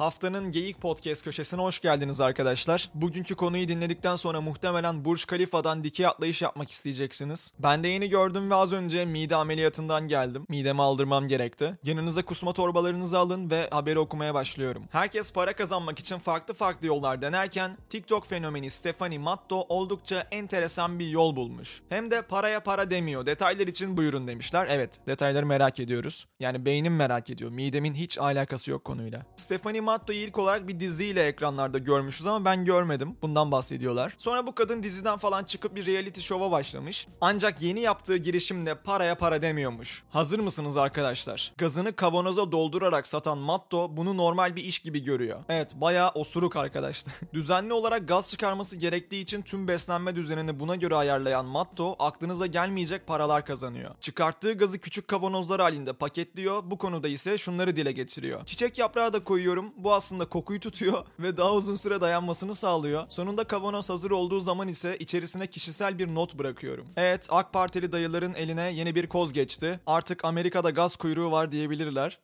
Haftanın Geyik Podcast köşesine hoş geldiniz arkadaşlar. Bugünkü konuyu dinledikten sonra muhtemelen Burj Khalifa'dan dikey atlayış yapmak isteyeceksiniz. Ben de yeni gördüm ve az önce mide ameliyatından geldim. Midemi aldırmam gerekti. Yanınıza kusma torbalarınızı alın ve haberi okumaya başlıyorum. Herkes para kazanmak için farklı farklı yollar denerken TikTok fenomeni Stefani Matto oldukça enteresan bir yol bulmuş. Hem de paraya para demiyor. Detaylar için buyurun demişler. Evet, detayları merak ediyoruz. Yani beynim merak ediyor. Midemin hiç alakası yok konuyla. Stefani Matto'yu ilk olarak bir diziyle ekranlarda görmüşüz ama ben görmedim. Bundan bahsediyorlar. Sonra bu kadın diziden falan çıkıp bir reality show'a başlamış. Ancak yeni yaptığı girişimde paraya para demiyormuş. Hazır mısınız arkadaşlar? Gazını kavanoza doldurarak satan Matto bunu normal bir iş gibi görüyor. Evet bayağı osuruk arkadaşlar. Düzenli olarak gaz çıkarması gerektiği için tüm beslenme düzenini buna göre ayarlayan Matto aklınıza gelmeyecek paralar kazanıyor. Çıkarttığı gazı küçük kavanozlar halinde paketliyor. Bu konuda ise şunları dile getiriyor. Çiçek yaprağı da koyuyorum. Bu aslında kokuyu tutuyor ve daha uzun süre dayanmasını sağlıyor. Sonunda kavanoz hazır olduğu zaman ise içerisine kişisel bir not bırakıyorum. Evet AK Partili dayıların eline yeni bir koz geçti. Artık Amerika'da gaz kuyruğu var diyebilirler.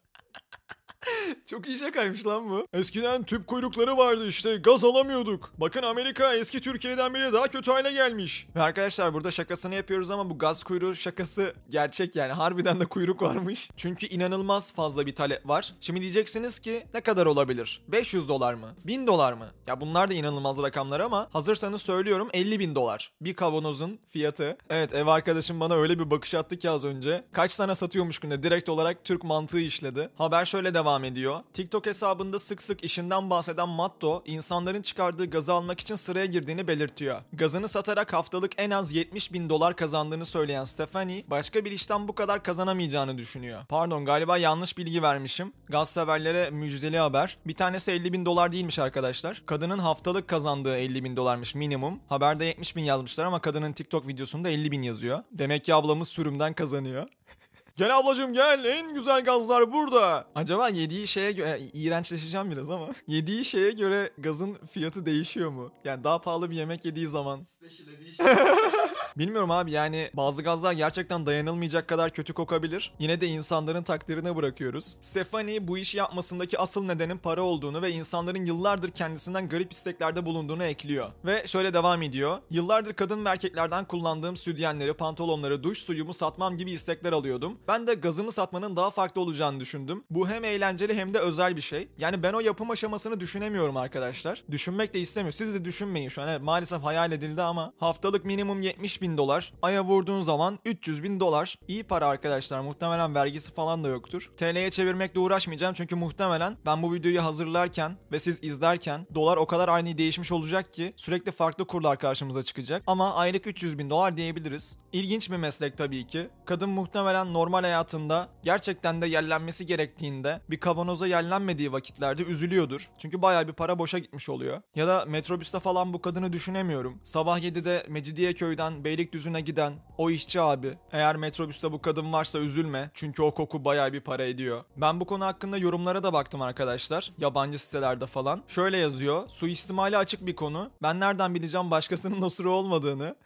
Çok iyi şakaymış lan bu. Eskiden tüp kuyrukları vardı işte gaz alamıyorduk. Bakın Amerika eski Türkiye'den bile daha kötü hale gelmiş. Ve arkadaşlar burada şakasını yapıyoruz ama bu gaz kuyruğu şakası gerçek yani. Harbiden de kuyruk varmış. Çünkü inanılmaz fazla bir talep var. Şimdi diyeceksiniz ki ne kadar olabilir? 500 dolar mı? 1000 dolar mı? Ya bunlar da inanılmaz rakamlar ama hazırsanız söylüyorum 50 bin dolar. Bir kavanozun fiyatı. Evet ev arkadaşım bana öyle bir bakış attı ki az önce. Kaç tane satıyormuş günde direkt olarak Türk mantığı işledi. Haber şöyle devam ediyor. TikTok hesabında sık sık işinden bahseden Matto, insanların çıkardığı gazı almak için sıraya girdiğini belirtiyor. Gazını satarak haftalık en az 70 bin dolar kazandığını söyleyen Stephanie, başka bir işten bu kadar kazanamayacağını düşünüyor. Pardon galiba yanlış bilgi vermişim. Gaz severlere müjdeli haber. Bir tanesi 50 bin dolar değilmiş arkadaşlar. Kadının haftalık kazandığı 50 bin dolarmış minimum. Haberde 70 bin yazmışlar ama kadının TikTok videosunda 50 bin yazıyor. Demek ki ablamız sürümden kazanıyor. Gel ablacım gel en güzel gazlar burada. Acaba yediği şeye göre iğrençleşeceğim biraz ama yediği şeye göre gazın fiyatı değişiyor mu? Yani daha pahalı bir yemek yediği zaman. Bilmiyorum abi yani bazı gazlar gerçekten dayanılmayacak kadar kötü kokabilir. Yine de insanların takdirine bırakıyoruz. Stephanie bu işi yapmasındaki asıl nedenin para olduğunu ve insanların yıllardır kendisinden garip isteklerde bulunduğunu ekliyor. Ve şöyle devam ediyor. Yıllardır kadın ve erkeklerden kullandığım südyenleri, pantolonları, duş suyumu satmam gibi istekler alıyordum. Ben de gazımı satmanın daha farklı olacağını düşündüm. Bu hem eğlenceli hem de özel bir şey. Yani ben o yapım aşamasını düşünemiyorum arkadaşlar. Düşünmek de istemiyorum. Siz de düşünmeyin şu an. Evet, maalesef hayal edildi ama haftalık minimum 70 bin dolar. Aya vurduğun zaman 300 bin dolar. İyi para arkadaşlar. Muhtemelen vergisi falan da yoktur. TL'ye çevirmekle uğraşmayacağım çünkü muhtemelen ben bu videoyu hazırlarken ve siz izlerken dolar o kadar aynı değişmiş olacak ki sürekli farklı kurlar karşımıza çıkacak. Ama aylık 300 bin dolar diyebiliriz. İlginç bir meslek tabii ki. Kadın muhtemelen normal hayatında gerçekten de yerlenmesi gerektiğinde bir kavanoza yerlenmediği vakitlerde üzülüyordur. Çünkü baya bir para boşa gitmiş oluyor. Ya da metrobüste falan bu kadını düşünemiyorum. Sabah 7'de Mecidiyeköy'den Beylikdüzü'ne giden o işçi abi. Eğer metrobüste bu kadın varsa üzülme. Çünkü o koku baya bir para ediyor. Ben bu konu hakkında yorumlara da baktım arkadaşlar. Yabancı sitelerde falan. Şöyle yazıyor. Suistimali açık bir konu. Ben nereden bileceğim başkasının osuru olmadığını.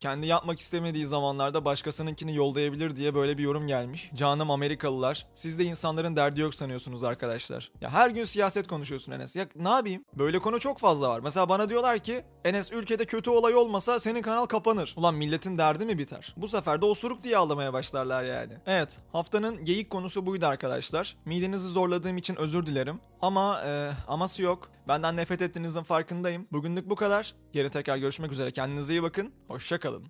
Kendi yapmak istemediği zamanlarda başkasınınkini yollayabilir diye böyle bir yorum gelmiş. Canım Amerikalılar. Siz de insanların derdi yok sanıyorsunuz arkadaşlar. Ya her gün siyaset konuşuyorsun Enes. Ya ne yapayım? Böyle konu çok fazla var. Mesela bana diyorlar ki Enes ülkede kötü olay olmasa senin kanal kapanır. Ulan milletin derdi mi biter? Bu sefer de osuruk diye ağlamaya başlarlar yani. Evet haftanın geyik konusu buydu arkadaşlar. Midenizi zorladığım için özür dilerim. Ama e, aması yok. Benden nefret ettiğinizin farkındayım. Bugünlük bu kadar. Yarın tekrar görüşmek üzere. Kendinize iyi bakın. Hoşçakalın.